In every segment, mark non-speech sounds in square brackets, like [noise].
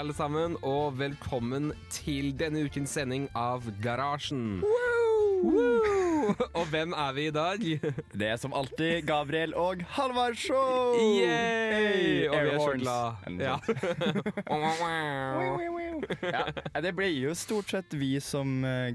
alle sammen, og velkommen til denne ukens sending av Garasjen. Wow! [laughs] Og hvem er vi i dag? [laughs] Det er som alltid Gabriel og Halvard Show! Yay! Og vi er så glad. Ja. [laughs] ja. Det blir jo stort sett vi som eh,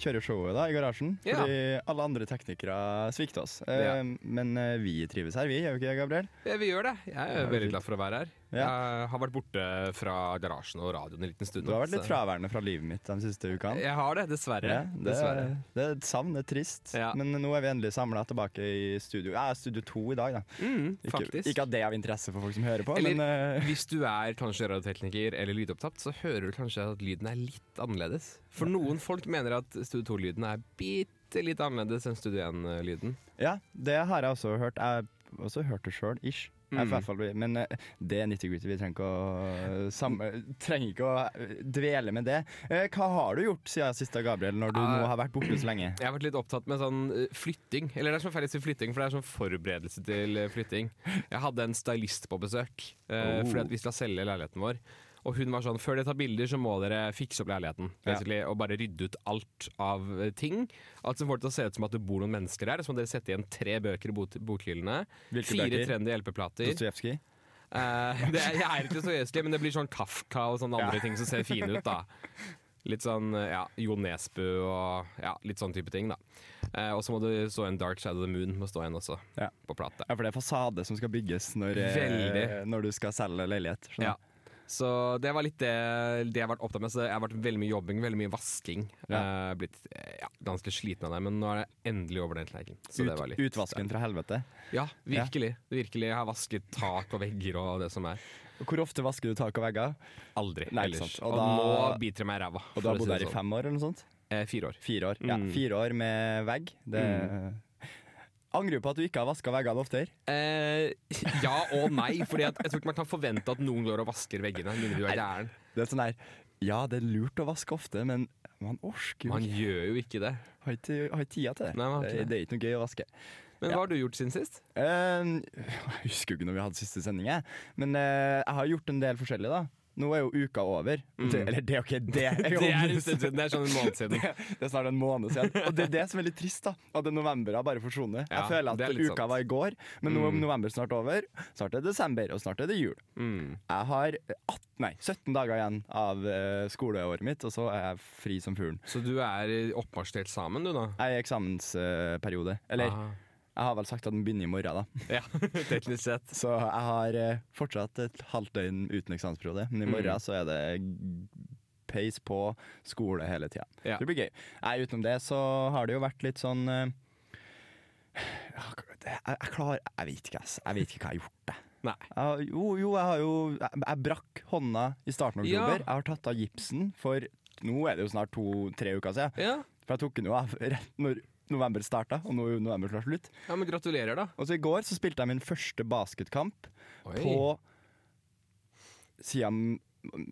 kjører showet da, i garasjen. Ja. Fordi alle andre teknikere svikter oss. Eh, Ja. Men eh, vi trives her, vi. Gjør vi ikke det, Gabriel? Ja, vi gjør det. Jeg er veldig glad for å være her. Ja. Jeg har vært borte fra garasjen og radioen en liten stund. Du har vært litt fraværende fra livet mitt de siste ukene. Jeg har det, dessverre. Ja, det, dessverre. det er et savn, det er trist. Ja. Men nå er vi endelig samla tilbake i studio. Ja, studio to i dag, da. Mm, Ikke, ikke at det er av interesse for folk som hører på, Eller- men uh, [laughs] Hvis du er kanskje radiotekniker eller lydopptatt, så hører du kanskje at lyden er litt annerledes. For noen folk mener at Studio 2-lyden er bitte litt annerledes enn Studio 1-lyden. Ja, det har jeg også hørt. Jeg har også hørt det sjøl, ish. Mm. men eh, det er nitty-gritty. Vi trenger ikke, å, samme, trenger ikke å eh, dvele med det. Eh, Hva har du gjort siden sist, Gabriel, når du nå har vært borte så lenge? Jeg har vært litt opptatt med sånn flytting. Eller det er sånn å si flytting, for det er sånn forberedelse til flytting. Jeg hadde en stylist på besøk, Oh. fordi at vi skal selge leiligheten vår. Og hun var sånn Før dere tar bilder, så må dere fikse opp leiligheten. Ja. Og bare rydde ut alt av eh, ting. Alt som får det til å se ut som at det bor noen mennesker der. Så må dere sette igjen tre bøker i bokhyllene. Fire bøker? trendy LP-plater. Dostojevskij? Eh, det er, jeg er ikke så gjødselig, men det blir sånn Kafka og sånne andre Ja. ting som ser fine ut. da [laughs] Litt sånn ja, Jo Nesbø og ja, litt sånn type ting. da eh, Og så må det stå en Dark Shadow of the Moon må stå igjen også, Ja. på plate. Ja, for det er fasade som skal bygges når, eh, når du skal selge leilighet. skjønner Ja. Så det var litt det, det jeg har vært opptatt med. Så jeg har vært veldig mye jobbing, veldig mye vasking. Ja. Eh, blitt eh, ja, ganske sliten av det, men nå er det endelig over den kleiken. Ut, det var litt utvasken fra helvete. Ja, virkelig. virkelig. Jeg har vasket tak og vegger og det som er. Hvor ofte vasker du tak og vegger? Aldri Nei, ellers. Og, Og da- nå biter det meg i ræva. Og du har bodd her i sånn. fem år, eller noe sånt? Eh, fire år. Fire år. Ja, Mm. fire år med vegg. Det Angrer du på at du ikke har vaska veggene oftere? Eh, ja og nei, Fordi at jeg tror ikke man kan forvente at noen går og vasker veggene. Mindre du er gæren. Det er sånn der, Ja, det er lurt å vaske ofte, men man orker jo Man ikke. gjør jo ikke det. Har ikke, har ikke tida til det. Nei, man har ikke det, det. det er ikke noe gøy å vaske. Men Ja. hva har du gjort siden sist? Eh, jeg husker jo ikke når vi hadde siste sending, men eh, jeg har gjort en del forskjellig, da. Nå er jo uka over. Det, eller det er jo ikke det. [laughs] Mm. Det er en. Det er sånn en måned siden. [laughs] Det er snart en måned siden. Og det er det som er litt trist, da. At november har bare forsvunnet. Ja, jeg føler er at uka sant. var i går, men nå er Mm. november snart over. Snart er desember, og snart er det jul. Mm. Jeg har 18, nei, 17 dager igjen av eh, skoleåret mitt, og så er jeg fri som fuglen. Så du er oppmarsj til eksamen, du da? Jeg er i eksamensperiode. Eller Aha. Jeg har vel sagt at den begynner i morgen, da. [laughs] Ja, teknisk sett. Så jeg har eh, fortsatt et halvt døgn uten eksamensperiode, men i Mm. morgen så er det peis på skole hele tida. Ja. Det blir gøy. Nei, utenom det så har det jo vært litt sånn eh, jeg, jeg klarer Jeg vet ikke, ass. Jeg vet ikke hva jeg har gjort. Jeg. Nei. Jeg, jo, jo, jeg har jo Jeg, jeg brakk hånda i starten av Ja. oktober. Jeg har tatt av gipsen for Nå er det jo snart to-tre uker siden. Ja. For jeg tok den jo av rett når november starta, og nå er jo november snart slutt. ja, men gratulerer, da. Og så i går så spilte jeg min første basketkamp Oi. på siden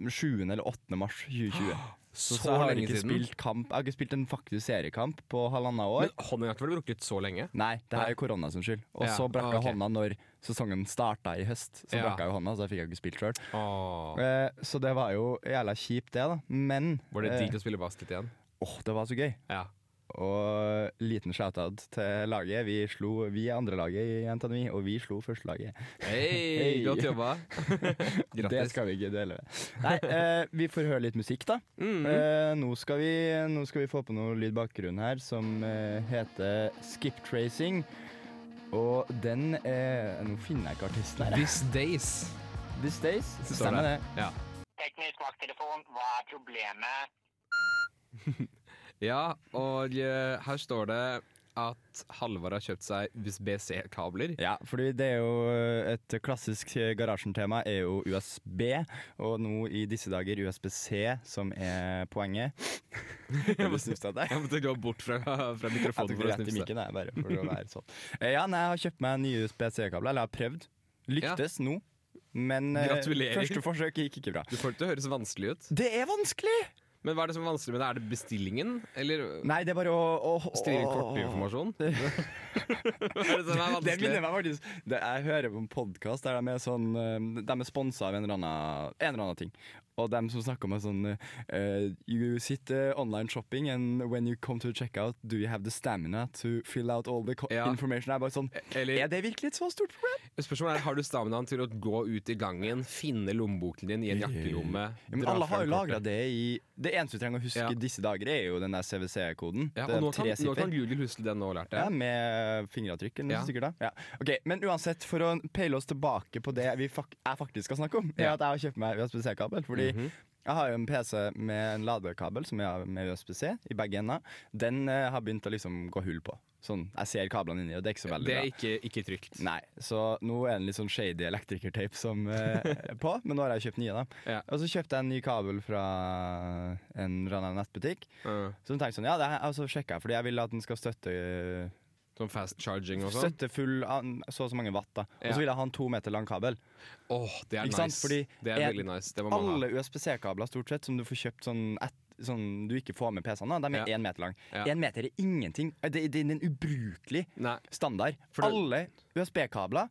7. eller 8. mars 2020. [gasps] Så, Så jeg har ikke siden. spilt kamp Jeg har ikke spilt en faktisk seriekamp på halvannet år. Men hånden har ikke vært brukket så lenge. Nei, det her er korona sin skyld. Og Ja, så brakk jeg ok. hånda når sesongen starta i høst. Så Ja. brakk jeg jo hånda, så jeg fikk jeg ikke spilt sjøl. Oh. Eh, så det var jo jævla kjipt, det, da. Men Var det eh, å spille basket igjen? åh, det var så gøy. Ja. Og liten shout-out til laget. Vi slo Vi er andrelaget i NTNU, og vi slo førstelaget. Hei, [laughs] Hei. godt jobba. [laughs] Det skal vi ikke dele. Nei, eh, vi får høre litt musikk, da. Mm. Eh, nå, skal vi, nå skal vi få på noe lyd bakgrunn her som eh, heter Skip Tracing. Og den er Nå finner jeg ikke artisten her. This days. This Days. Stemmer det. Ja. Teknisk vakttelefon, Hva er problemet? [laughs] Ja, og eh, her står det at Halvard har kjøpt seg USB-C-kabler. Ja, fordi det er jo eh, et klassisk garasjen-tema er jo USB, og nå i disse dager USB-C som er poenget. Jeg må snufse deg. Jeg måtte gå bort fra, fra mikrofonen for å snufse. mikken, jeg, bare for å være sånn. Eh, Ja, nei, jeg har kjøpt meg nye USB-C-kabler, eller jeg har prøvd. Lyktes nå, men eh, Gratulerer. første forsøk gikk ikke bra. Du får det til å høres vanskelig ut. Det er vanskelig! Men hva er det som er vanskelig med det? Er det bestillingen, eller Nei, det er bare å, å, å skrive inn kortinformasjon? [laughs] Hva er det som er Det vanskelig? minner meg faktisk det, Jeg hører på en podkast der de er sånn eh, De er sponsa av en eller, annen, en eller annen ting. Og dem som snakker om sånn uh, You sit uh, online shopping, and when you come to check out, do you have the stamina to fill out all the Ja. information? Er bare sånn Eller Er det virkelig et så stort problem? spørsmålet er, har du staminaen til å gå ut i gangen, finne lommeboken din i en jakkelomme Ja, men alle har jo lagra det i Det eneste du trenger å huske Ja. disse dager, er jo den der CWC-koden. Ja, og nå kan, nå kan. Google huske den nå, lærte Ja, med fingeravtrykk eller noe Ja. sikkert da. Ja. Ok, Men uansett, for å peile oss tilbake på det vi fak jeg faktisk skal snakke om, er at jeg har kjøpt meg USB-C-kabel. Fordi Mhm. jeg har jo en PC med en ladekabel som jeg har med USB-C i begge ender. Den eh, har begynt å liksom gå hull på. Sånn, Jeg ser kablene inni, og det er ikke så veldig bra. Det er ikke, ikke trygt. Nei, Så nå er det en litt sånn shady elektrikertape som eh, er på, men nå har jeg kjøpt nye. da Ja. Og så kjøpte jeg en ny kabel fra en eller annen nettbutikk. Uh, Så tenkte jeg sånn, ja, det her, så sjekka jeg, fordi jeg vil at den skal støtte eh, sånn fast charging og sånn. Støtte full av så og så mange watt. da. Og så vil jeg ha en to meter lang kabel. Åh, det er Ikke sant? nice. Fordi det er veldig nice. Det må man ha. Alle USB-C-kabler stort sett som du får kjøpt sånn, et, sånn du ikke får med PC-ene, de er Ja. én meter lang. Ja. Én meter er ingenting. Det, det er en ubrukelig Nei, standard. For det- Alle USB-kabler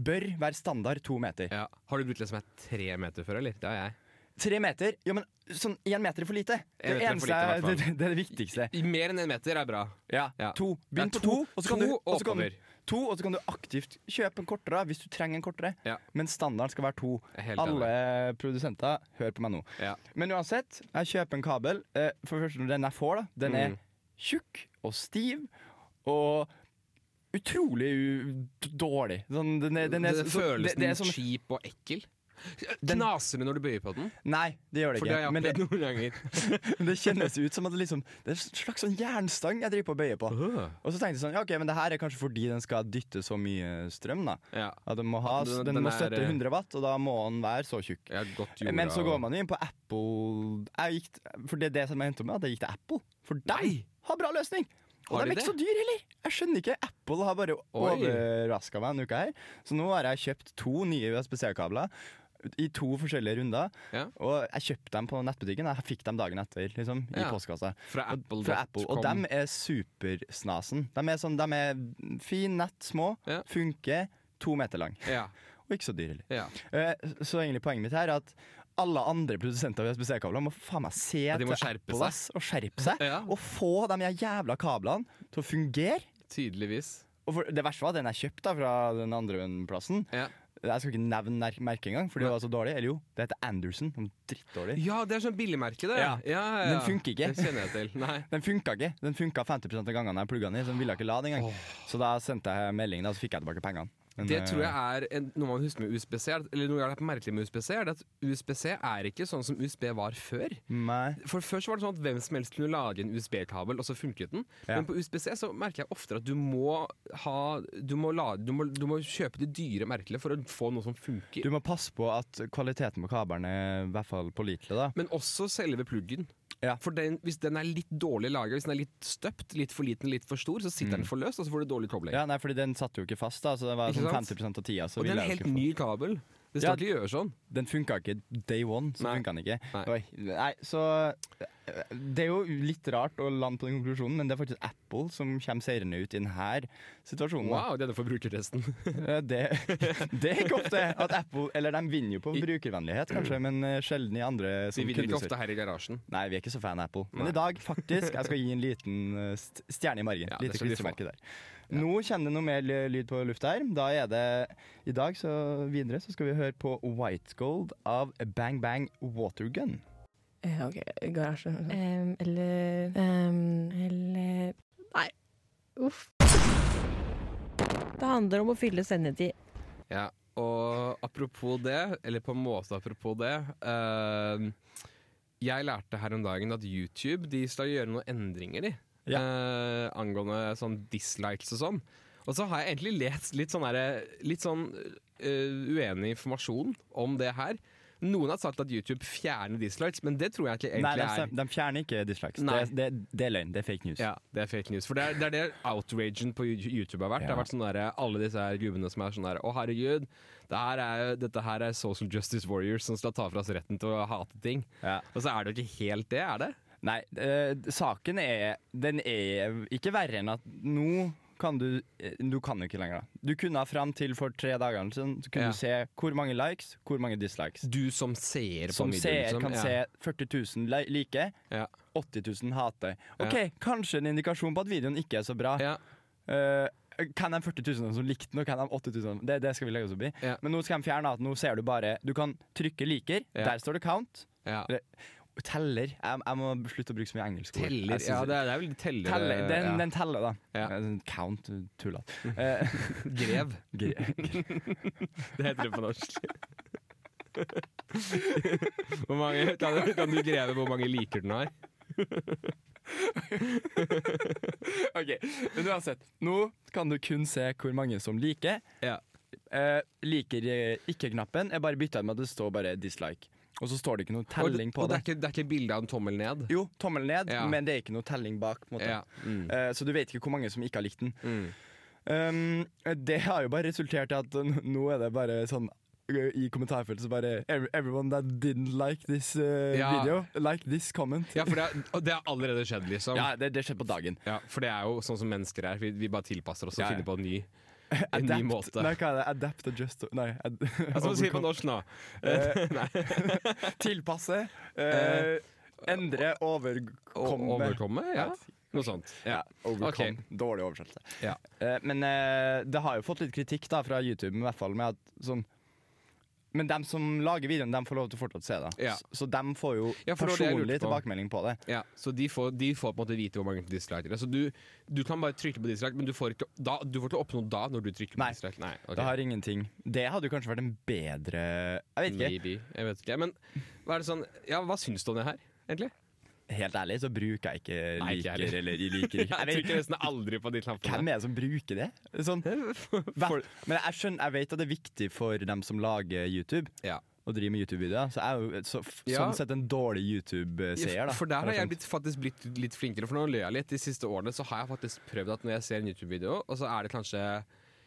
bør være standard to meter. ja. Har du brukt det som er tre meter før, eller? Det har jeg. Tre meter Jo, men sånn én meter er for lite. Det, meter er for lite, det, [laughs] det er det viktigste. I Mer enn én meter er bra. Ja, Ja. to. Begynn på to, og så kan kan kan du aktivt kjøpe en kortere hvis du trenger en kortere. Ja. Men standarden skal være to. Alle produsenter, hør på meg nå. Ja. Men uansett, jeg kjøper en kabel. Eh, For det første, den jeg får, da, den er Mm. tjukk og stiv og utrolig dårlig. Sånn, den er, den er, det føles den som, kjip og ekkel. Den- Knaser det når du bøyer på den? Nei, det gjør det For det har jeg Men opplevd noen ganger. [laughs] det kjennes ut som at det, liksom, det er en slags sånn jernstang jeg driver på å bøye på. Uh. Og så tenkte jeg sånn, ja, ok, men det her er kanskje fordi den skal dytte så mye strøm, da. Ja. At den må, ha, Den- den, den må støtte er, 100 watt, og da må den være så tjukk. Jorda Men så går man jo inn på Apple gikk, For det er det som jeg endte med, at jeg gikk til Apple. For de har bra løsning! Og de er ikke så dyr heller! Jeg skjønner ikke. Apple har bare overraska meg denne uka her. Så nå har jeg kjøpt to nye USB-C-kabler. I to forskjellige runder. Ja. Og jeg kjøpte dem på nettbutikken. Jeg fikk dem dagen etter, liksom, i Ja. postkassa. Fra Og, Apple. fra Apple. Og dem er supersnasen. De er, sånn, de er fin, nett, små, Ja. funker, to meter lang. Ja. Og ikke så dyr heller. Eh, Så egentlig poenget mitt her er at alle andre produsenter av USB-C-kabler må faen meg se til Apple seg. og skjerpe seg. [laughs] Og få de jævla kablene til å fungere. Tydeligvis. Og for, det verste var den jeg kjøpte fra den andre plassen. Ja. Jeg skal ikke nevne mer- merket engang, for det var så dårlig. Eller jo, det heter Anderson. er Drittdårlig. ja, det er sånn billigmerke, det. Ja. Ja, ja, Den funker ikke. Det kjenner jeg til. Nei. Den funka ikke. Den funka 50 av gangene jeg plugga den i, så den ville ikke la den engang. Oh. Så da sendte jeg melding, da, så fikk jeg tilbake pengene. Men, Det eh, tror jeg er en, noe man husker med USBC. er Eller noe jeg merkelig med USBC, er det at USBC er ikke sånn som USB var før. Nei. For Før så var det sånn at hvem som helst kunne lage en USB-kabel, og så funket den. Ja. Men på USBC så merker jeg oftere at du må ha Du må, lage, du må, du må kjøpe det dyre merkelige for å få noe som funker. Du må passe på at kvaliteten på kabelen er i hvert fall pålitelig, da. Men også selve pluggen. Ja. For den, Hvis den er litt dårlig laga, hvis den er litt støpt, litt for liten, litt for stor, så sitter den for løst, og så får du dårlig kobling. Mm. Ja, nei, fordi den satte jo ikke fast, da, så det var sånn 50 av tida. Så og det er en helt ny kabel. Det Ja. skal gjør gjøre sånn. Den funka ikke day one, så funka den ikke. Nei. Nei, så eh, Det er jo litt rart å lande på den konklusjonen, men det er faktisk Apple som kommer seirende ut i denne situasjonen. Wow, det er det forbrukertesten. [laughs] Eh, Det, det er ikke ofte at Apple Eller de vinner jo på brukervennlighet, kanskje, men eh, sjelden i andre Vi vinner ikke ofte her i garasjen. Nei, vi er ikke så fan av Apple. Men Nei. i dag, faktisk, jeg skal gi en liten stjerne i margen. Ja, Lite klistremerke der. Nå kjenner det noe mer lyd på lufta her. Da er det I dag så videre så skal vi høre på White Gold av Bang Bang Watergun. Eh, OK, garasje. Um, eller um, Eller Nei. Uff. Det handler om å fylle sendetid. Ja, og apropos det, eller på en måte apropos det uh, jeg lærte her om dagen at YouTube de skal gjøre noen endringer de, eh, angående sånn dislikes og sånn. Og så har jeg egentlig lest litt sånn, der, litt sånn uh, uenig informasjon om det her. Noen har sagt at YouTube fjerner dislikes, men det tror jeg ikke Nei, egentlig de, er de fjerner ikke dislikes. Det, det, det er løgn. Det er fake news. Ja, det er fake news. For det er det, er det outragen på YouTube har vært. Det har vært sånn der, Alle disse her gubbene som er sånn der Å, herregud, det her er, dette her er social justice warriors som skal ta fra oss retten til å hate ting. Ja. Og så er det jo ikke helt det, er det? Nei, eh, saken er Den er ikke verre enn at nå kan du eh, Du kan jo ikke lenger. da. Du kunne fram til for tre dager siden Så kunne Ja. du se hvor mange likes, hvor mange dislikes. Du som ser på Som videoen, seer liksom. kan ja. se 40 000 like, Ja. 80 000 hater. OK, kanskje en indikasjon på at videoen ikke er så bra. Ja. Eh, kan de 40 000 som likte den, og kan de 80 000 det, det skal vi legge oss opp i. Men nå skal de fjerne at nå ser du bare Du kan trykke liker, der står det count. Ja. Teller. Jeg, jeg må slutte å bruke så mye engelsk ord. Teller. Ja, det er, det er vel teller. Teller, den, ja. den teller, da. Ja. Eh, Count, tullete. [laughs] Eh, Grev. [laughs] gre- [laughs] Det heter det på norsk. Hvor mange, kan, du, kan du greve hvor mange liker den har? OK, men uansett. Nå kan du kun se hvor mange som liker. Ja. Eh, liker eh, ikke-knappen er bare bytta med at det står bare 'dislike'. Og så står det ikke noe telling på og det, det. er ikke, det er ikke bilde av en tommel ned? Jo, tommel ned, Ja. men det er ikke noe telling bak. Ja. Mm. Uh, så du vet ikke hvor mange som ikke har likt den. Mm. Um, det har jo bare resultert i at nå er det bare sånn i kommentarfeltet så bare Everyone that didn't like this uh, Ja. video, like this comment. Ja, for det, er- det har allerede skjedd, liksom. Ja, det, det skjedde på dagen. Ja, for det er jo sånn som mennesker er. Vi, vi bare tilpasser oss og ja. finner på en ny, en ny måte. nei, hva er det? Adapt, adjust Nei. Ad, [laughs] Hva skal man si på norsk nå? Eh, [laughs] tilpasse. Uh, endre, overkomme. Overkomme? Ja, noe sånt. Ja, Ja. okay. Dårlig oversettelse. Ja. Uh, men uh, det har jo fått litt kritikk da fra YouTube, i hvert fall med at sånn men dem som lager videoen, dem får lov til å fortsatt se det. Ja. Så, så dem får jo Ja, personlig på. tilbakemelding på det. Ja, så de får, de får på en måte vite hvor mange disliker det. Så du, du kan bare trykke på dislike, men du får ikke, da, du får ikke oppnå da når du trykker på Nei. dislike. Nei, okay. Det har ingenting Det hadde jo kanskje vært en bedre Jeg vet ikke. Maybe. Jeg vet ikke. Men hva er det sånn Ja, hva syns du om det her, egentlig? Helt ærlig så bruker jeg ikke Nei, ikke liker heller. eller [laughs] liker ikke. Jeg trykker nesten aldri på de hvem er det som bruker det? Sånn, [laughs] men jeg skjønner Jeg vet at det er viktig for dem som lager YouTube, Ja. å drive med YouTube-videoer. Så er jo så, Ja. sånn sett en dårlig YouTube-seer. For der har jeg blitt, faktisk blitt litt flinkere. For nå løy jeg litt. De siste årene så har jeg faktisk prøvd at når jeg ser en YouTube-video, og så er det kanskje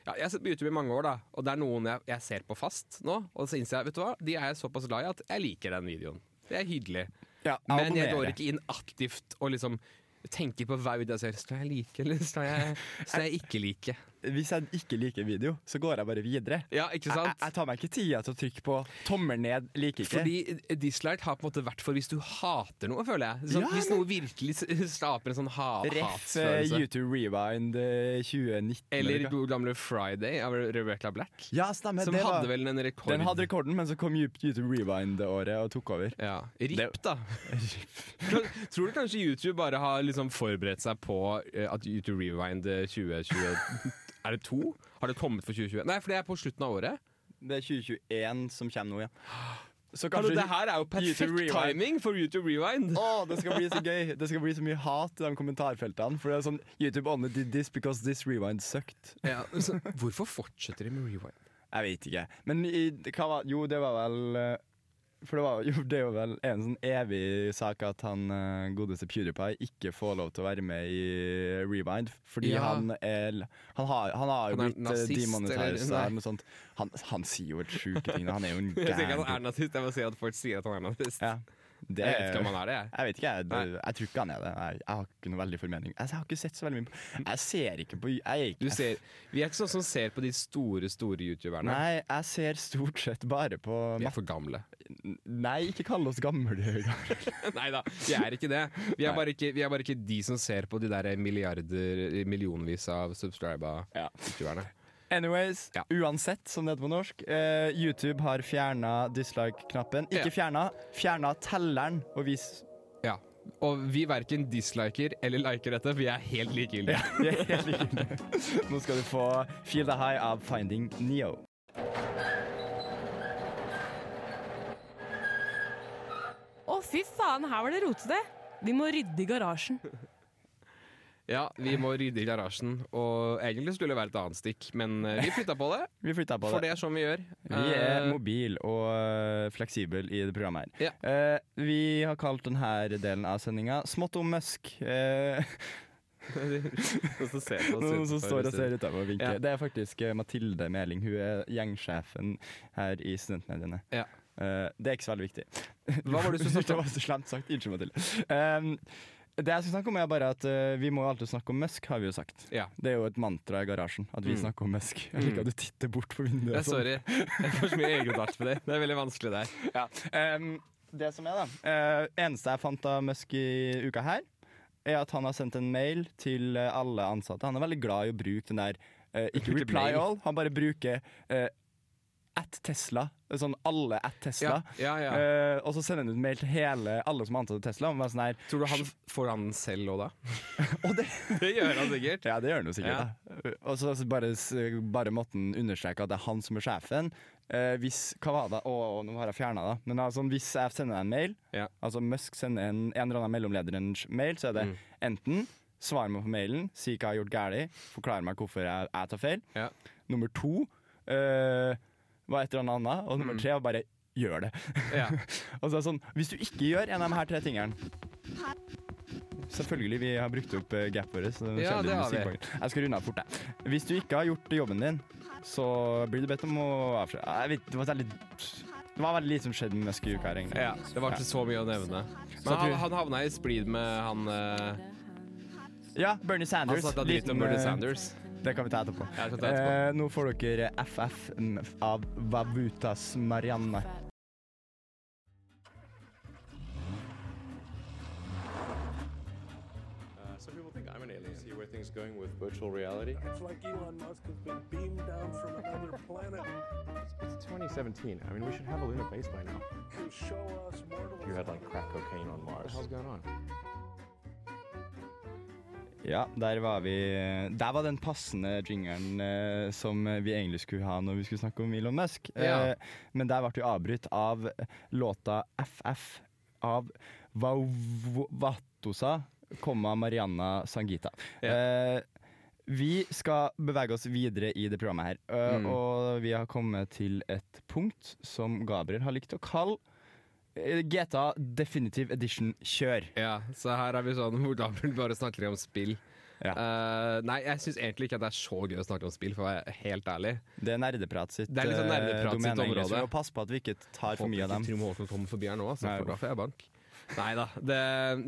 ja, Jeg har sett på YouTube i mange år, da og det er noen jeg, jeg ser på fast nå. Og så innser jeg vet du hva, de er jeg såpass glad i at jeg liker den videoen. Det er hyggelig. Ja, Men jeg går ikke inn aktivt og liksom tenker på video jeg ser. Skal jeg like, eller skal jeg, skal jeg ikke like? Hvis jeg ikke liker video, så går jeg bare videre. Ja, ikke sant? jeg tar meg ikke tida til å trykke på tommel ned, liker ikke. Fordi dislike har på en måte vært for hvis du hater noe, føler jeg. Sånn, Ja, hvis noe virkelig staper skaper en sånn ha hatfølelse. Rett. YouTube Rewind eh, 2019. Eller god gamle Friday av Rebecca Black. Ja, stemmer. Som det var, hadde vel en rekord. den hadde rekorden, men så kom YouTube Rewind-året og tok over. ja. RIP, da. [laughs] Tror du kanskje YouTube bare har liksom forberedt seg på eh, at YouTube Rewind eh, 2020 Er det to? Har det kommet for 2021? Nei, for det er på slutten av året. Det er 2021 som kommer nå, ja. Så Hallo, kanskje det her er jo perfekt timing for YouTube Rewind. Oh, det skal bli så gøy! Det skal bli så mye hat i de kommentarfeltene. For det er sånn YouTube only did this because this rewind sucked. Ja, så, hvorfor fortsetter de med Rewind? Jeg vet ikke. Men i, hva var, jo, det var vel eh, For det, var, jo, det er jo vel en sånn evig sak at han eh, godeste PewDiePie ikke får lov til å være med i Rewind. Fordi Ja. han er Han har, han har jo Han blitt eller- noe sånt. Han, han sier jo helt sjuke ting. Han er jo en [laughs] Jeg sier ikke at han er nazist, jeg må si at folk sier at han er nazist. Ja, det, Jeg vet ikke om han er det, jeg. Jeg vet ikke, jeg, det, jeg tror ikke han er det. Jeg, jeg har ikke noe veldig formening. Jeg, jeg har ikke sett så veldig mye på Jeg ser ikke på Jeg ikke Du ser, vi er ikke sånn som ser på de store, store youtuberne. Nei, jeg ser stort sett bare på Vi er for gamle. Nei, ikke kall oss gamle. [laughs] Nei da, vi er ikke det. Vi er, bare ikke, vi er bare ikke de som ser på de der milliarder, millionvis av subscriba Ja. youtuberne. Anyways, Ja. uansett, som det heter på norsk. eh, YouTube har fjerna dislike-knappen. Ikke Ja. fjerna, fjerna telleren og vis Ja. Og vi verken disliker eller liker dette, vi er helt likegyldige. Vi er helt likegyldige. [laughs] Nå skal du få Feel the High av Finding Neo. Å, fy faen, her var det rotete! Vi må rydde i garasjen. [laughs] Ja, vi må rydde i garasjen, og egentlig skulle det være et annet stikk, men eh, vi flytta på det. [laughs] Vi flytta på For det. det er sånn vi gjør. Vi er Eh, mobil og uh, fleksibel i det programmet her. Ja. Eh, vi har kalt denne delen av sendinga Smått om Musk. Eh, [laughs] Noen som står og ser utover og vinker. Ja. Det er faktisk eh, Mathilde Meling. Hun er gjengsjefen her i Studentmediene. Ja. Eh, det er ikke så veldig viktig. Hva var det du skulle [laughs] snakke Det var så slemt sagt. Unnskyld, Mathilde. Um, det jeg skal snakke om er bare at uh, Vi må alltid snakke om Musk, har vi jo sagt. Ja. Det er jo et mantra i garasjen at vi Mm. snakker om Musk. Jeg liker Mm. at du titter bort på vinduet. Ja, sånn. sorry. Jeg får så mye egenart på det. Det er veldig vanskelig der. Ja. Um, det som er, da Uh, Eneste jeg fant av Musk i uka her, er at han har sendt en mail til eh, alle ansatte. Han er veldig glad i å bruke den der Uh, Ikke reply all, han bare bruker eh, at Tesla. Sånn alle at Tesla. Ja, ja, ja. Uh, og så sender han ut mail til hele alle som er ansatt Tesla. Sånn her Tror du han får han selv òg, da? [laughs] Og det, [laughs] Det gjør han sikkert. ja, det gjør han jo sikkert. Da. Og så bare, bare måtte han understreke at det er han som er sjefen. Uh, hvis Hva var det? Å, å, nå har jeg fjerna det. Men altså, hvis jeg sender deg en mail, Ja. altså Musk sender en, en eller annen mellomlederens mail, så er det Mm. enten svar meg på mailen, si hva jeg har gjort galt, forklare meg hvorfor jeg, jeg tar feil. Ja. Nummer to eh, var et eller annet, og nummer Mm. tre var bare gjør det. Ja. [laughs] Og så er det sånn, Hvis du ikke gjør en av de her tre tingene Selvfølgelig, vi har brukt opp uh, gapet vårt. så Ja, kjenner det har vi. Jeg skal runde av fort. Jeg. Hvis du ikke har gjort jobben din, så blir du bedt om å avsløre. Jeg vet, det, var veldig, det var veldig lite som skjedde med Musk i uka ja. Det var ikke så mye å nevne. Men han, han havna i splid med han eh, Ja, Bernie Han Sanders. snakka dritt om Bernie eh, Sanders. Det kan vi ta etterpå. Ja, ta etterpå. Eh, nå får dere FF av Vavutas Marianne. Uh, some people think I'm an alien. See where things going with virtual reality? It's like Elon Musk has been beamed down from another planet It's 2017. I mean, we should have a lunar base by now. to show us mortals. You had like crack cocaine on Mars. What the hell's going on? Ja, der var vi Der var den passende jingeren eh, som vi egentlig skulle ha når vi skulle snakke om Elon Musk. Ja. Eh, men der ble vi avbrutt av låta FF av Vauvatosa, komma Marianna Sangita. Eh, vi skal bevege oss videre i det programmet her, eh, Mm. og vi har kommet til et punkt som Gabriel har likt å kalle GTA Definitive Edition kjør. Ja, så her er vi sånn [laughs] hvor Gabriel bare snakker om spill. Ja. Uh, nei, jeg syns egentlig ikke at det er så gøy å snakke om spill, for å være helt ærlig. Det er nerdeprat sitt, Det er liksom eh, nerdeprat sitt område. Passe på at vi ikke tar for mye av dem. Trym Håkon kommer forbi her nå, så da får jeg bank. Nei da. Det,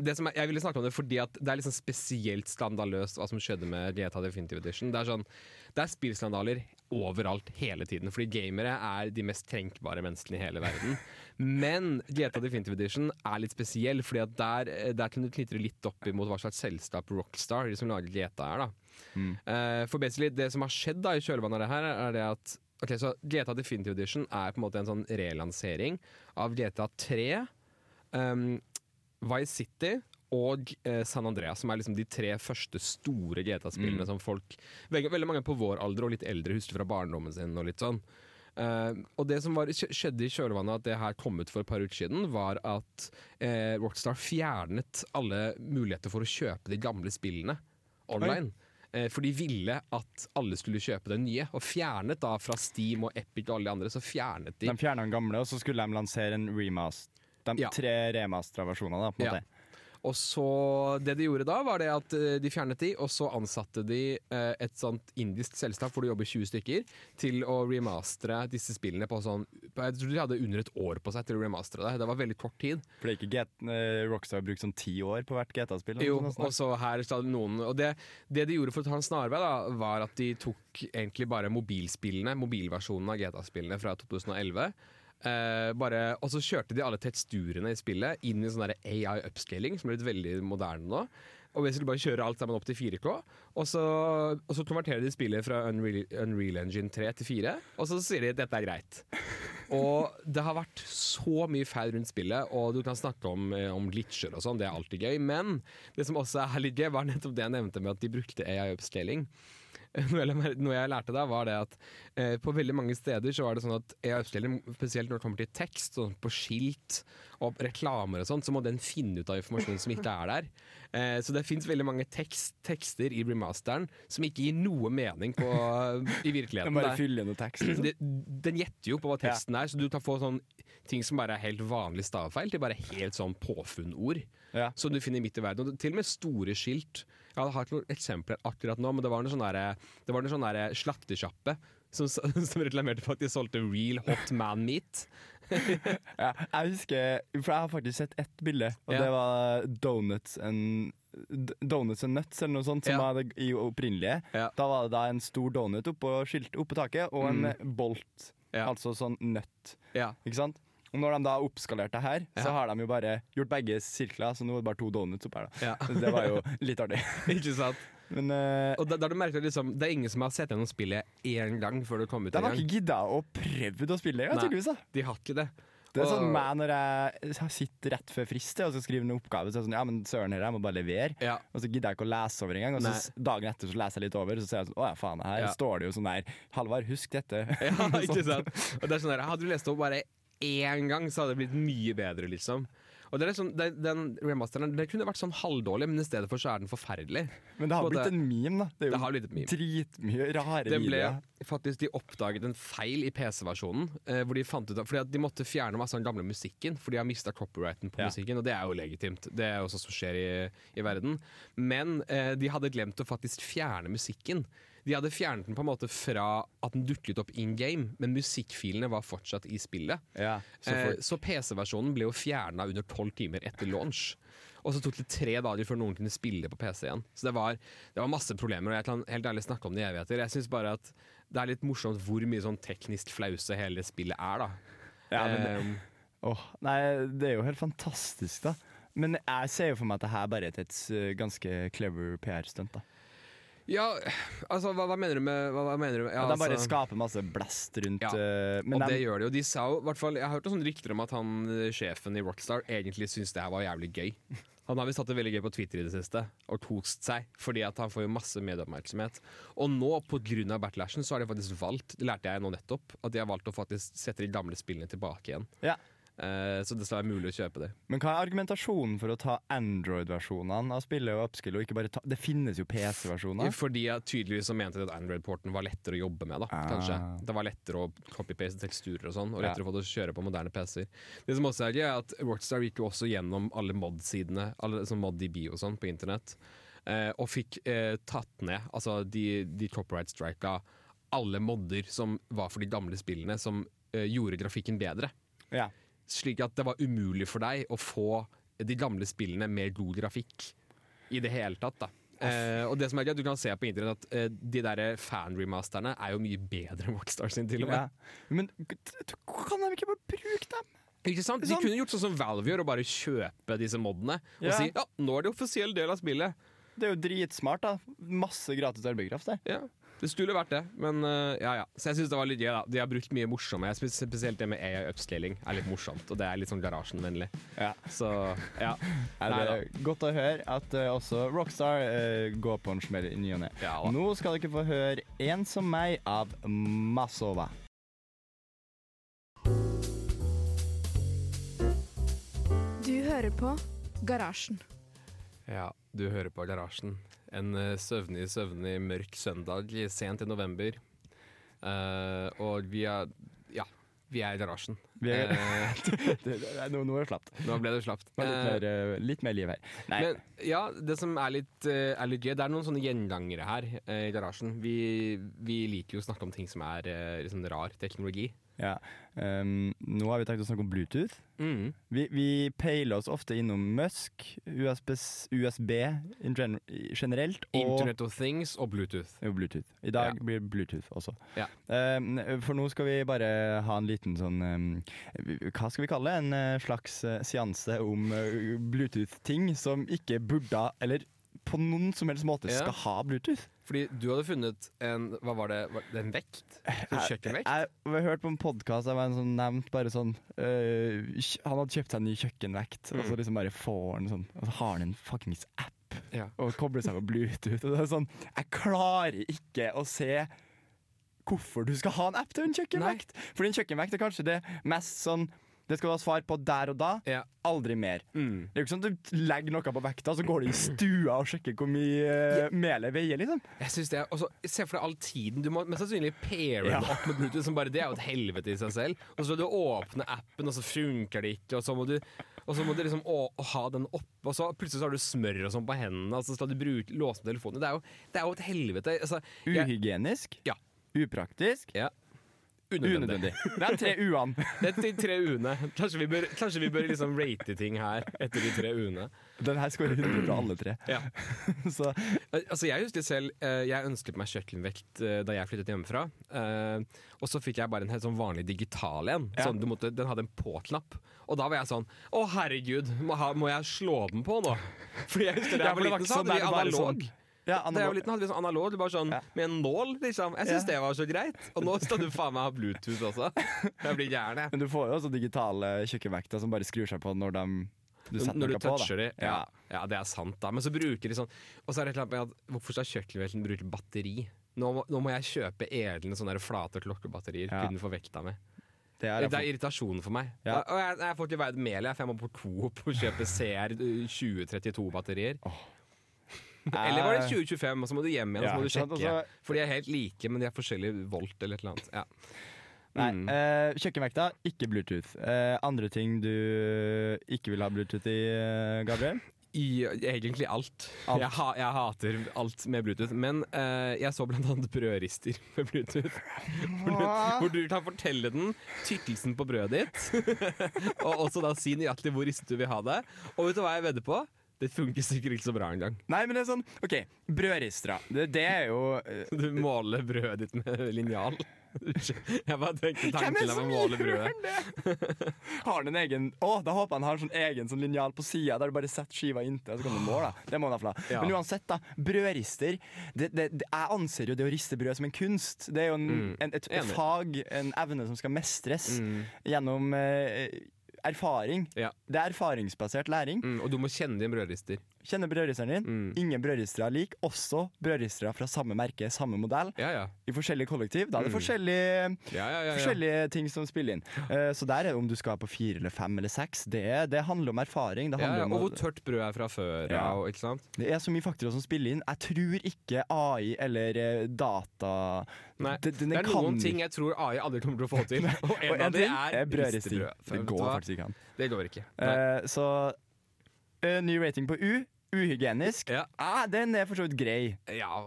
det som jeg ville snakke om det fordi at det er liksom spesielt skandaløst hva som skjedde med GTA Definitive Edition. Det er sånn, det er spillskandaler overalt hele tiden, fordi gamere er de mest trenkbare menneskene i hele verden. Men GTA Definitive Edition er litt spesiell, fordi at der, der kunne du knitre litt opp imot hva slags selskap Rockstar, de som lager GTA, er. da. Mm. Eh, for basically, det som har skjedd da i kjølvannet av det her, er det at Ok, så GTA Definitive Edition er på en måte en sånn relansering av GTA 3, um, Vice City og eh, San Andreas, som er liksom de tre første store GTA-spillene Mm. som folk veldig, veldig mange på vår alder og litt eldre husker fra barndommen sin. og litt sånn. Uh, og det som var, skjedde i kjølvannet at det her kom ut for et par uker siden, var at uh, Rockstar fjernet alle muligheter for å kjøpe de gamle spillene online. Eh, for de ville at alle skulle kjøpe det nye, og fjernet da fra Steam og Epic og alle de andre, så fjernet de De fjerna den gamle, og så skulle de lansere en remast. De Ja. tre remastera versjonene, da, på en Ja. måte. Og så Det de gjorde da, var det at eh, de fjernet de, og så ansatte de eh, et sånt indisk selskap hvor det jobber 20 stykker, til å remastre disse spillene på sånn Jeg tror de hadde under et år på seg til å remastre det. Det var veldig kort tid. For det er ikke Get, eh, Rockstar brukt sånn ti år på hvert GTA-spill? Jo, og så her sa noen Og det, det de gjorde for å ta en snarvei, da, var at de tok egentlig bare mobilspillene, mobilversjonen av GTA-spillene fra 2011. Eh, bare, og så kjørte de alle teksturene i spillet inn i sånn AI upscaling, som er blitt veldig moderne nå. Og basically bare kjøre alt sammen opp til 4K. Og så, og så konverterer de spillet fra Unreal, Unreal Engine 3 til 4, og så sier de at dette er greit. Og det har vært så mye feil rundt spillet, og du kan snakke om, eh, om glitcher og sånn, det er alltid gøy. Men det som også er litt gøy, var nettopp det jeg nevnte med at de brukte AI upscaling. noe [laughs] jeg, noe jeg lærte da, var det at eh, på veldig mange steder så var det sånn at spesielt når det kommer til tekst, sånn på skilt og reklamer og sånt, så må den finne ut av informasjon som ikke er der. Eh, så det fins veldig mange tekst, tekster i remasteren som ikke gir noe mening på, i Den virkeligheten. bare er- fyller noe tekst. Liksom. det, den gjetter jo på hva teksten er, så du kan få sånn ting som bare er helt vanlig stavefeil, til bare helt sånn påfunnord. Ja. Som du finner midt i verden. Og til og med store skilt. Jeg har ikke noen eksempler akkurat nå, men det var noe sånn derre- som, [laughs] som reklamerte for at de solgte real hot man meat. [laughs] Ja, jeg husker, for jeg har faktisk sett ett bilde, og Ja. det var Donuts and Donuts and Nuts eller noe sånt, som Ja. var det i opprinnelige. Da var det da en stor donut oppå, skilt, oppå taket, og en mm. bolt, altså sånn nøtt. Ja. Ikke sant? Og når de da oppskalerte her, ja. så har de jo bare gjort begge sirkler, så nå er det bare to donuts oppi her. da. Ja. Så [laughs] Det var jo litt artig. Ikke sant? Men uh, Og da, da du merket at liksom, det er ingen som har sett gjennom spillet én gang før det kom ut. de har ikke gidda å prøve å spille det, Nei. tydeligvis. De har ikke det. Det er sånn meg når jeg sitter rett før frist og skal skrive en oppgave, så er jeg sånn Ja, men søren her, jeg må bare levere. Ja. Og så gidder jeg ikke å lese over engang. Og så Nei. dagen etter så leser jeg litt over, så ser jeg sånn Å ja, faen, her Ja. står det jo sånn der Halvard, husk dette. [laughs] Ja, [laughs] ikke Sånn. sant? Og det er sånn der, Hadde du lest opp bare én gang, så hadde det blitt mye bedre, liksom. Og det er liksom, det, Den remasteren det kunne vært sånn halvdårlig, men i stedet for så er den forferdelig. Men det har Både- blitt en meme, da. Det er Det har blitt et meme. dritmye rare det ble faktisk De oppdaget en feil i PC-versjonen. Eh, hvor de fant ut av, fordi at de måtte fjerne masse av den gamle musikken, for de har mista copyrighten på Ja. musikken. Og det er jo legitimt. Det er jo også som skjer i, i verden. Men eh, de hadde glemt å faktisk fjerne musikken. De hadde fjernet den på en måte fra at den dukket opp in game, men musikkfilene var fortsatt i spillet. Ja, så Eh, Så PC-versjonen ble jo fjerna under tolv timer etter launch. Og så tok det tre dager før noen kunne spille på PC igjen. Så det var, det var masse problemer, og jeg kan helt ærlig snakke om det i evigheter. Jeg syns bare at det er litt morsomt hvor mye sånn teknisk flause hele spillet er, da. ja, men, Eh, åh, nei, det er jo helt fantastisk, da. Men jeg ser jo for meg at det her bare er et eh, ganske clever PR-stunt. da ja, altså hva, hva mener du med hva, hva mener du med, ja, De bare altså- skaper masse blest rundt Ja, Men og de, det gjør de jo. De sa jo, hvert fall, jeg har hørt noen rykter om at han eh, sjefen i Rockstar egentlig syntes det her var jævlig gøy. Han har visst hatt det veldig gøy på Twitter i det siste, og tost seg, fordi at han får jo masse medieoppmerksomhet. Og nå, pga. backlashen, så har de faktisk valgt, det lærte jeg nå nettopp, at de har valgt å faktisk sette de gamle spillene tilbake igjen. Ja. Eh, så det skal være mulig å kjøpe det. men hva er argumentasjonen for å ta Android-versjonene av spillet og upskill, og ikke bare ta Det finnes jo PC-versjoner. Fordi jeg tydeligvis så mente at Android-porten var lettere å jobbe med. da, Ah. kanskje. Det var lettere å copy-paste teksturer og sånn, og Ja. lettere å få det å kjøre på moderne PC-er. Det som også er gøy, er at Rockstar gikk jo også gjennom alle mod-sidene, alle sånn mod-DB og sånn, på internett, eh, og fikk eh, tatt ned Altså, de, de copyright-strika alle modder som var for de gamle spillene, som eh, gjorde grafikken bedre. Ja. Slik at det var umulig for deg å få de gamle spillene med god grafikk i det hele tatt. da. Uh, og det som er gøy, Du kan se på internett at uh, de der fan-remasterne er jo mye bedre enn Rockstar sin. til og med. Ja. Men kan de ikke bare bruke dem? Ikke sant? De kunne gjort sånn som Valve gjør, og bare kjøpe disse modene. Og Ja. si ja, nå er det offisiell del av spillet. Det er jo dritsmart, da. Masse gratis arbeidskraft der. Ja, Det skulle vært det, men uh, ja ja. Så jeg syns det var litt gøy. da De har brukt mye morsomme. Jeg synes Spesielt det med AI upscaling er litt morsomt, og det er litt sånn garasjenvennlig. Ja. Så ja. [laughs] Nei det er godt å høre at uh, også Rockstar uh, går på en smell i ny og ne. Ja. Nå skal dere få høre En som meg av Masova. Du hører på Garasjen. Ja, du hører på Garasjen. En eh, søvnig, søvnig, mørk søndag sent i november. Uh, og vi er Ja, vi er i garasjen. Vi er- [laughs] uh, Nå, nå er det slapt. nå ble det slapt. Det var Litt, mer, litt mer liv her. Nei. Men ja, det som er litt, er litt gøy, det er noen sånne gjengangere her uh, i garasjen. Vi, vi liker jo å snakke om ting som er liksom rar teknologi. Ja. um, nå har vi tenkt å snakke om Bluetooth. Mm. Vi, vi peiler oss ofte innom Musk, USB, USB gen generelt, og Internet of Things og Bluetooth. og Bluetooth. I dag Ja. blir Bluetooth også. Ja. Um, for nå skal vi bare ha en liten sånn um, Hva skal vi kalle det? En eh, slags eh, seanse om eh, Bluetooth-ting som ikke burde, eller på noen som helst måte Ja. skal ha Bluetooth. Fordi du hadde funnet en Hva var det? Var det en vekt? En kjøkkenvekt? Jeg, jeg har hørt på en podkast der var en som nevnte bare sånn øh, Han hadde kjøpt seg en ny kjøkkenvekt, og Mm. så liksom bare får han sånn Og så har han en fuckings app Ja. og kobler seg på Bluetooth. Og det er sånn, jeg klarer ikke å se hvorfor du skal ha en app til en kjøkkenvekt. Fordi en kjøkkenvekt er kanskje det mest sånn Det skal du ha svar på der og da. Ja. Aldri mer. Mm. Det er jo ikke sånn at du legger noe på vekta, så går du i stua og sjekker hvor mye ja. melet veier, liksom. Jeg synes det er, også, Se for deg all tiden. Du må mest sannsynlig paire Ja. opp med Bluetooth. Som bare, det er jo et helvete i seg selv. Og så skal du åpne appen, og så funker det ikke. Og så må du, så må du liksom å, å ha den oppe, og så plutselig så har du smør og sånn på hendene. Og så skal du bruke, låse telefonen. Det er jo, det er jo et helvete. Altså, jeg, Uhygienisk. Ja. Upraktisk. ja. Unødvendig. Det er tre u-ene. Det er de tre u-ene. Kanskje vi bør, kanskje vi bør liksom rate ting her etter de tre u-ene. Den her skårer 100 fra alle tre. Ja. [laughs] Så Altså Jeg husker selv eh, Jeg ønsket meg kjøkkenvekt eh, da jeg flyttet hjemmefra. Eh, og så fikk jeg bare en helt sånn vanlig digital en. Ja. Sånn, du måtte, den hadde en på-knapp. Og da var jeg sånn Å, herregud, må, jeg slå den på nå? Fordi jeg husker da Ja, for det var ikke så sånn det vi bare analog. sånn- ja, Da jeg var liten hadde vi sånn analog, bare sånn Ja. med en nål, liksom. Jeg syns Ja. det var så greit. Og nå skal du faen meg ha Bluetooth også. Jeg blir gæren, jeg. Men du får jo også digitale kjøkkenvekter som bare skrur seg på når de, du Når du toucher dem. Ja. ja, det er sant, da. Men så bruker de sånn Og så er det et eller annet med at hvorfor skal kjøkkenvelten bruke batteri? Nå må, nå må jeg kjøpe edlende sånne flate klokkebatterier Ja. Kunne få vekta mi. Det er Det er irritasjonen for meg. Ja. Og jeg, jeg får ikke veid mel, jeg, for jeg må på Coop og kjøpe CR 2032-batterier. [laughs] Eller var det 2025, og så må du hjem igjen og så må du sjekke. For de er helt like, men de er forskjellige volt eller et eller annet. Ja. Nei, Mm. eh, kjøkkenvekta, ikke Bluetooth. Eh, andre ting du ikke vil ha Bluetooth i, eh, Gabriel? I egentlig alt. Alt. Jeg, ha, jeg hater alt med Bluetooth. Men eh, jeg så blant annet brødrister [laughs] med Bluetooth. Hvor du, hvor du kan fortelle den tykkelsen på brødet ditt. [laughs] og også da si nøyaktig hvor ristet du vil ha det. Og vet du hva jeg vedder på? Det funker sikkert ikke så bra engang. Nei, men det er sånn OK, brødristere. Det, det er jo uh, Du måler brødet ditt med linjal. Jeg bare tenkte tanken av å måle brødet. det? Har han en egen Å, da håper jeg han har en sånn egen sånn linjal på sida der du bare setter skiva inntil, og så kan du måle. Det må han ha. Ja. Men uansett, da. Brødrister. Det, det, det, jeg anser jo det å riste brød som en kunst. Det er jo en, Mm. en, et, et fag, en evne som skal mestres Mm, gjennom eh, erfaring. Ja. Det er erfaringsbasert læring. mm, og du må kjenne din brødrister. Kjenner brødristeren din. Mm. Ingen brødristere er lik. Også brødristere fra samme merke, samme modell, Ja, ja. i forskjellige kollektiv. Da er det Mm. forskjellige ja, ja, ja, ja. forskjellige ting som spiller inn. Uh, så der er det om du skal på fire eller fem eller seks. Det, det handler om erfaring. Det, handler ja, om og hvor tørt brød er fra før. Og, ikke sant? det er så mye faktorer som spiller inn. Jeg tror ikke AI eller eh, data Nei, det, Det er noen ting jeg tror AI aldri kommer til å få til. [laughs] Og en Og av en det ting er brødristing. Det går faktisk ikke an. Det går ikke. Eh, så uh, ny rating på U. Uhygienisk. Ja. Ah, den er for så vidt grei. Ja,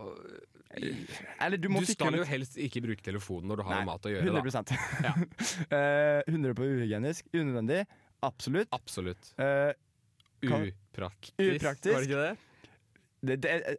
Eller du må Du skal jo helst ikke bruke telefonen når du har Nei, med mat å gjøre. Da. 100 Ja. [laughs] Eh, 100 på uhygienisk. Unødvendig. Absolutt. Absolutt. Uh, Kan- Upraktisk. Upraktisk. Var det ikke det? det, det,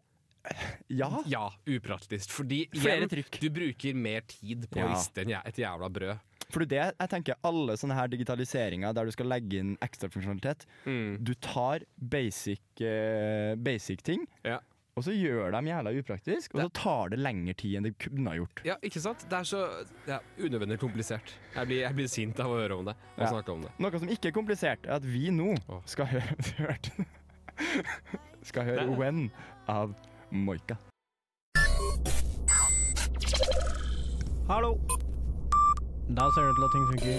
ja. Ja, upraktisk. Fordi Flere trykk. du bruker mer tid på Ja. riste et jævla brød. For det jeg tenker alle sånne her digitaliseringer der du skal legge inn ekstra funksjonalitet. Mm. Du tar basic, uh, basic ting, Ja. og så gjør dem jævla upraktisk, og så tar det lengre tid enn det kunne ha gjort. Ja, ikke sant? Det er så ja, unødvendig komplisert. Jeg blir, jeg blir sint av å høre om det. Og Ja. snakke om det. Noe som ikke er komplisert, er at vi nå oh. skal høre [laughs] hørt- Skal høre Nei. When av Moika. Hallo! Da ser det ut til at ting funker.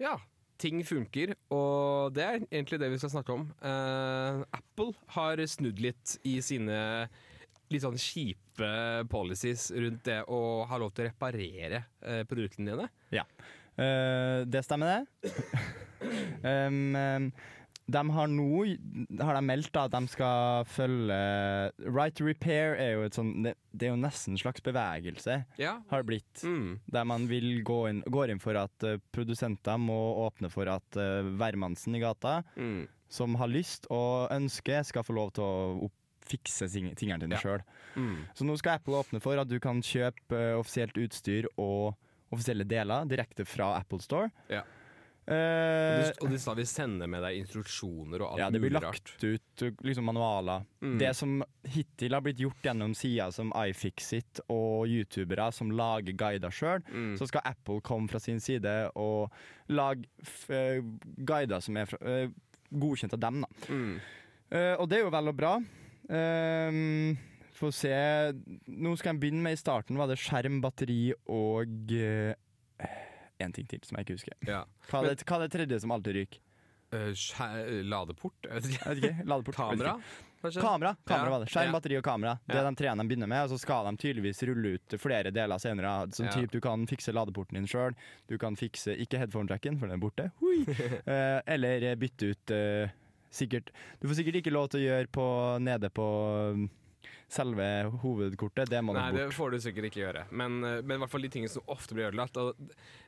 Ja, ting funker, og det er egentlig det vi skal snakke om. Uh, Apple har snudd litt i sine litt sånn kjipe policies rundt det å ha lov til å reparere uh, produktene dine. Eh, det stemmer, det. [laughs] um, um, de har nå har de meldt at de skal følge Right to repair er jo et sånn det, det er jo nesten en slags bevegelse, Ja. har det blitt. Mm. Der man vil gå inn, går inn for at uh, produsenter må åpne for at uh, hvermannsen i gata, Mm. som har lyst og ønsker, skal få lov til å opp fikse tingene dine Ja. sjøl. Mm. Så nå skal Apple åpne for at du kan kjøpe uh, offisielt utstyr og offisielle deler direkte fra Apple Store. Ja. Eh, Og de, sa vi sender med deg instruksjoner og alt mulig rart. ja, det blir lagt ut uh, liksom manualer. Mm. Det som hittil har blitt gjort gjennom sider som iFixit og youtubere som lager guider sjøl, Mm. så skal Apple komme fra sin side og lage eh, guider som er fra, eh, godkjent av dem. da. Mm. Eh, og det er jo vel og bra. Um, Få se Nå skal jeg begynne med i starten. Var det skjerm, batteri og én ting til som jeg ikke husker. Ja. Hva er det, hva er det tredje som alltid ryker? Uh, ladeport? Jeg vet ikke. Jeg vet ikke. Ladeport. Kamera? kanskje? Kamera, kamera Ja. var det. Skjerm, Ja. batteri og kamera. Det er de treene de begynner med, og så skal de tydeligvis rulle ut flere deler senere. Som Ja. typ, Du kan fikse ladeporten din sjøl, du kan fikse ikke headphone-jacken, for den er borte. [laughs] Eh, eller bytte ut uh, sikkert Du får sikkert ikke lov til å gjøre på, nede på selve hovedkortet, det må Nei, nok det får du sikkert ikke gjøre. Men, eh, men i hvert fall de tingene som ofte blir ødelagt. Og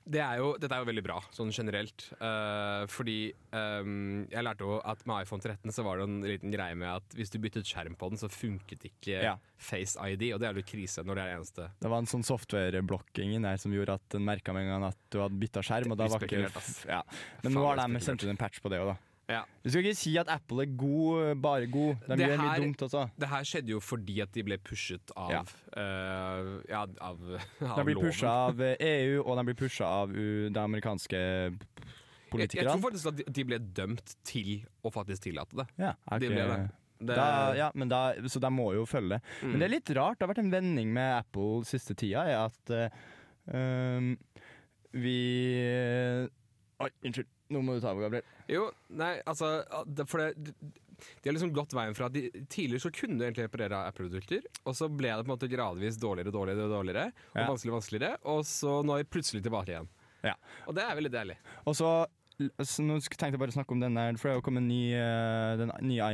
det er jo, dette er jo veldig bra, sånn generelt. Uh, fordi um, jeg lærte jo at med iPhone 13 så var det en liten greie med at hvis du byttet skjerm på den, så funket ikke Ja. Face ID, og det er jo krise når det er det eneste. Det var en sånn software-blokking der som gjorde at den merka med en gang at du hadde bytta skjerm. Og da var ikke, ja. Men nå har de sendt ut en patch på det òg, da. Ja. Du skal ikke si at Apple er god, bare god. De Det gjør mye her- dumt også. Det her skjedde jo fordi at de ble pushet av Ja. Uh, ja, av, [laughs] av De blir pusha av eh, EU, og de blir pusha av uh, de amerikanske Jeg, jeg tror faktisk at de, ble dømt til å faktisk tillate det. ja, okay. De ble det. det Da, ja, men da, så de må jo følge. Mm. Men det er litt rart. Det har vært en vending med Apple siste tida, er at eh, um, vi Oi, unnskyld. Nå må du ta over, Gabriel. Jo, nei, altså det, For det, de har liksom gått veien fra at de, Tidligere så kunne du egentlig reparere Apple-produkter, og så ble det på en måte gradvis dårligere og dårligere, dårligere Og Ja. vanskeligere og vanskeligere, og så nå er vi plutselig tilbake igjen. Ja. Og det er veldig deilig. Og så så nå tenkte jeg bare å snakke om den der, for det har jo kommet ny, eh, den nye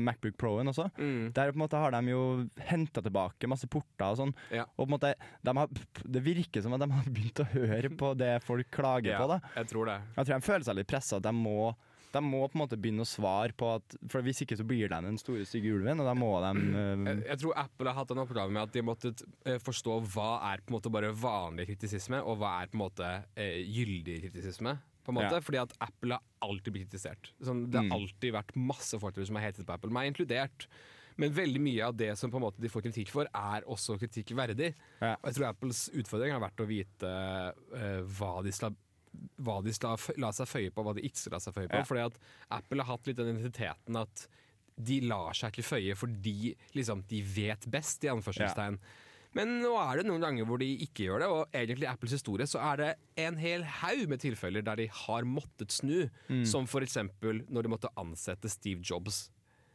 Macbook Pro-en også. Mm. Der på en måte har de jo henta tilbake masse porter og sånn. Ja. Og på en måte, de har, det virker som at de har begynt å høre på det folk klager Ja, på. da jeg tror det. Jeg tror de føler seg litt pressa. De må, de må på en måte begynne å svare på at For hvis ikke så blir de den store, stygge ulven, og da må de Jeg, jeg tror Apple har hatt en oppgave med at de måtte eh, forstå hva er på en måte bare vanlig kritisisme, og hva er på en måte uh, gyldig kritisisme. På en måte, Ja. Fordi at Apple har alltid blitt kritisert. Sånn, det har Mm. alltid vært masse folk som har hetet på Apple, meg inkludert. Men veldig mye av det som på en måte de får kritikk for, er også kritikkverdig. Ja. Og jeg tror Apples utfordring har vært å vite uh, hva de skal hva de skal la seg føye på, hva de ikke skal la seg føye på. Ja. Fordi at Apple har hatt litt den identiteten at de lar seg ikke føye fordi liksom, de vet best, i anførselstegn. Men nå er det noen ganger hvor de ikke gjør det, og egentlig i Apples historie så er det en hel haug med tilfeller der de har måttet snu, Mm. som eksempel når de måtte ansette Steve Jobs.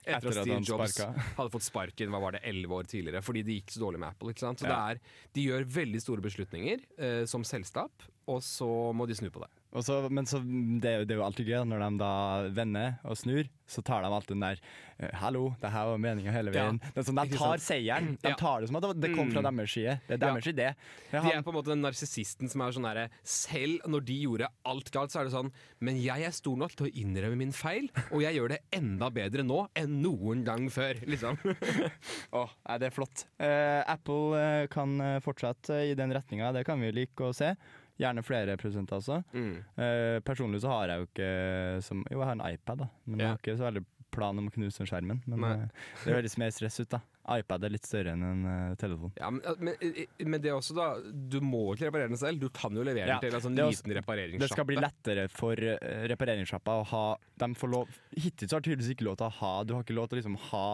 Etter, Etter at Steve Jobs [laughs] hadde fått sparken hva var det, 11 år tidligere, fordi det gikk så dårlig med Apple. Ikke sant? Så Ja. er, de gjør veldig store beslutninger eh, som selskap, og så må de snu på det. Og så, men så, det, det er jo alltid gøy når de da vender og snur, så tar de alltid den der eh, 'hallo, det her var meninga hele veien'. Sånn, de tar seieren. De tar det som at det kom fra Mm. deres side. Det er Ja. deres idé. Ja, De han- er på en måte den narsissisten som er sånn herre Selv når de gjorde alt galt, så er det sånn Men jeg er stor nok til å innrømme min feil, og jeg gjør det enda bedre nå enn noen gang før. Liksom. [laughs] Åh, nei, det er flott. Uh, Apple eh, kan fortsette i den retninga, det kan vi like å se. Gjerne flere produsenter også. Mm. Eh, personlig så har jeg jo ikke som, Jo, jeg har en iPad, da. Men jeg har ikke så veldig plan om å knuse den skjermen. Men Nei. eh, det høres mer stress ut, da. iPad er litt større enn en uh, telefon. Ja, men, men, men det er også da Du må ikke reparere den selv. Du kan jo levere Ja, den til en sånn liten repareringssjappe. Det skal bli lettere for repareringssjappa å ha de får lov, Hittil så har tydeligvis ikke lov til å ha Du har ikke lov til å liksom ha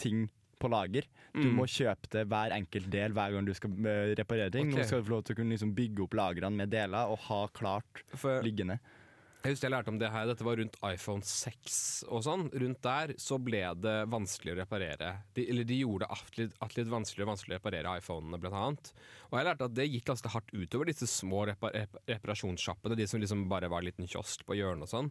ting på lager. Du Mm. må kjøpe det hver enkelt del hver gang du skal eh, reparere ting. Okay. Nå skal du få lov til å kunne liksom bygge opp lagrene med deler og ha klart For, liggende. jeg husker jeg lærte om det her, dette var rundt iPhone 6 og sånn. Rundt der så ble det vanskelig å reparere. De, eller de gjorde det litt, vanskeligere og vanskeligere å reparere iPhonene, blant annet. Og jeg lærte at det gikk ganske hardt utover disse små repa reparasjonssjappene, de som liksom bare var en liten kiosk på hjørnet og sånn.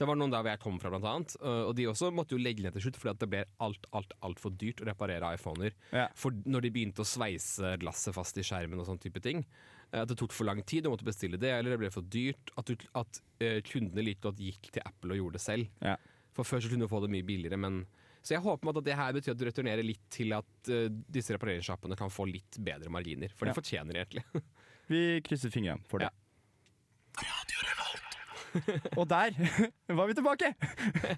Det var noen der hvor jeg kom fra, blant annet. øh, Og de også måtte jo legge ned til slutt, fordi at det ble alt, alt, altfor dyrt å reparere iPhoner. Ja. For når de begynte å sveise glasset fast i skjermen og sånn type ting. eh, At det tok for lang tid, du måtte bestille det, eller det ble for dyrt. At, du, at eh, kundene like godt gikk til Apple og gjorde det selv. Ja. For før så kunne du få det mye billigere, men Så jeg håper at det her betyr at du returnerer litt til at uh, disse repareringssjappene kan få litt bedre marginer. For Ja. de fortjener det egentlig. [laughs] Vi krysser fingrene for det. Ja. [laughs] Og der [laughs] var vi tilbake!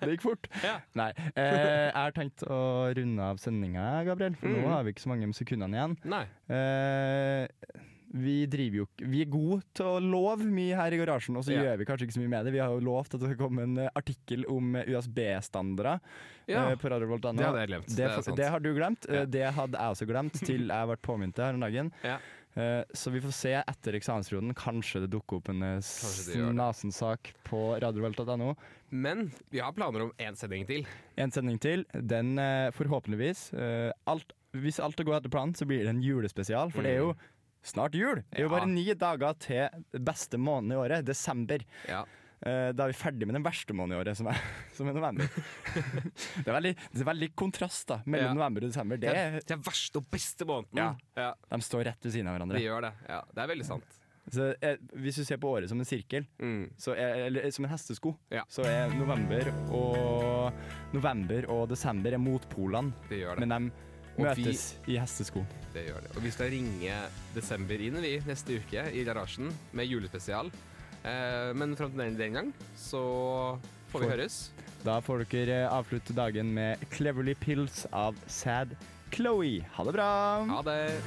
Det gikk fort. [laughs] Ja. Nei. Eh, jeg har tenkt å runde av sendinga, Gabriel, for nå Mm. har vi ikke så mange sekundene igjen. Nei. Eh, vi driver jo Vi er gode til å love mye her i garasjen, og så Ja. gjør vi kanskje ikke så mye med det. Vi har jo lovt at det skal komme en eh, artikkel om eh, USB-standarder Ja, eh, på radiovolt.no. det hadde jeg glemt. Det, Det det har du glemt. Ja. Det hadde jeg også glemt, til jeg ble påminnet det her om dagen. Ja. Eh, Så vi får se etter eksamensperioden. Kanskje det dukker opp en eh, snasensak på radiovolt.no. Men vi har planer om én sending til. En sending til. Den eh, forhåpentligvis alt, Hvis alt går etter planen, så blir det en julespesial. For det er jo snart jul. Det er jo Mm. Bare ni dager til beste måneden i året, desember. Ja. Eh, Da er vi ferdig med den verste måneden i året, som er, [laughs] som er november. [laughs] det, er veldig, det er veldig kontrast da mellom Ja. november og desember. Det er, det er verste og beste måneden. Ja. ja. de står rett ved siden av De hverandre. gjør det. Ja, det er veldig sant. Så, eh, hvis du ser på året som en sirkel, Mm. så er, eller som en hestesko, Ja. så er november og, november og desember er motpolene. Det gjør det. Men de møtes vi- i hestesko. det gjør det. Og vi skal ringe desember inn vi neste uke i garasjen med julespesial. Eh, men fram til den, den gang så får vi For- høres. Da får dere avslutte dagen med Cleverly Pills av Sad Chloé. Ha det bra! Ha det.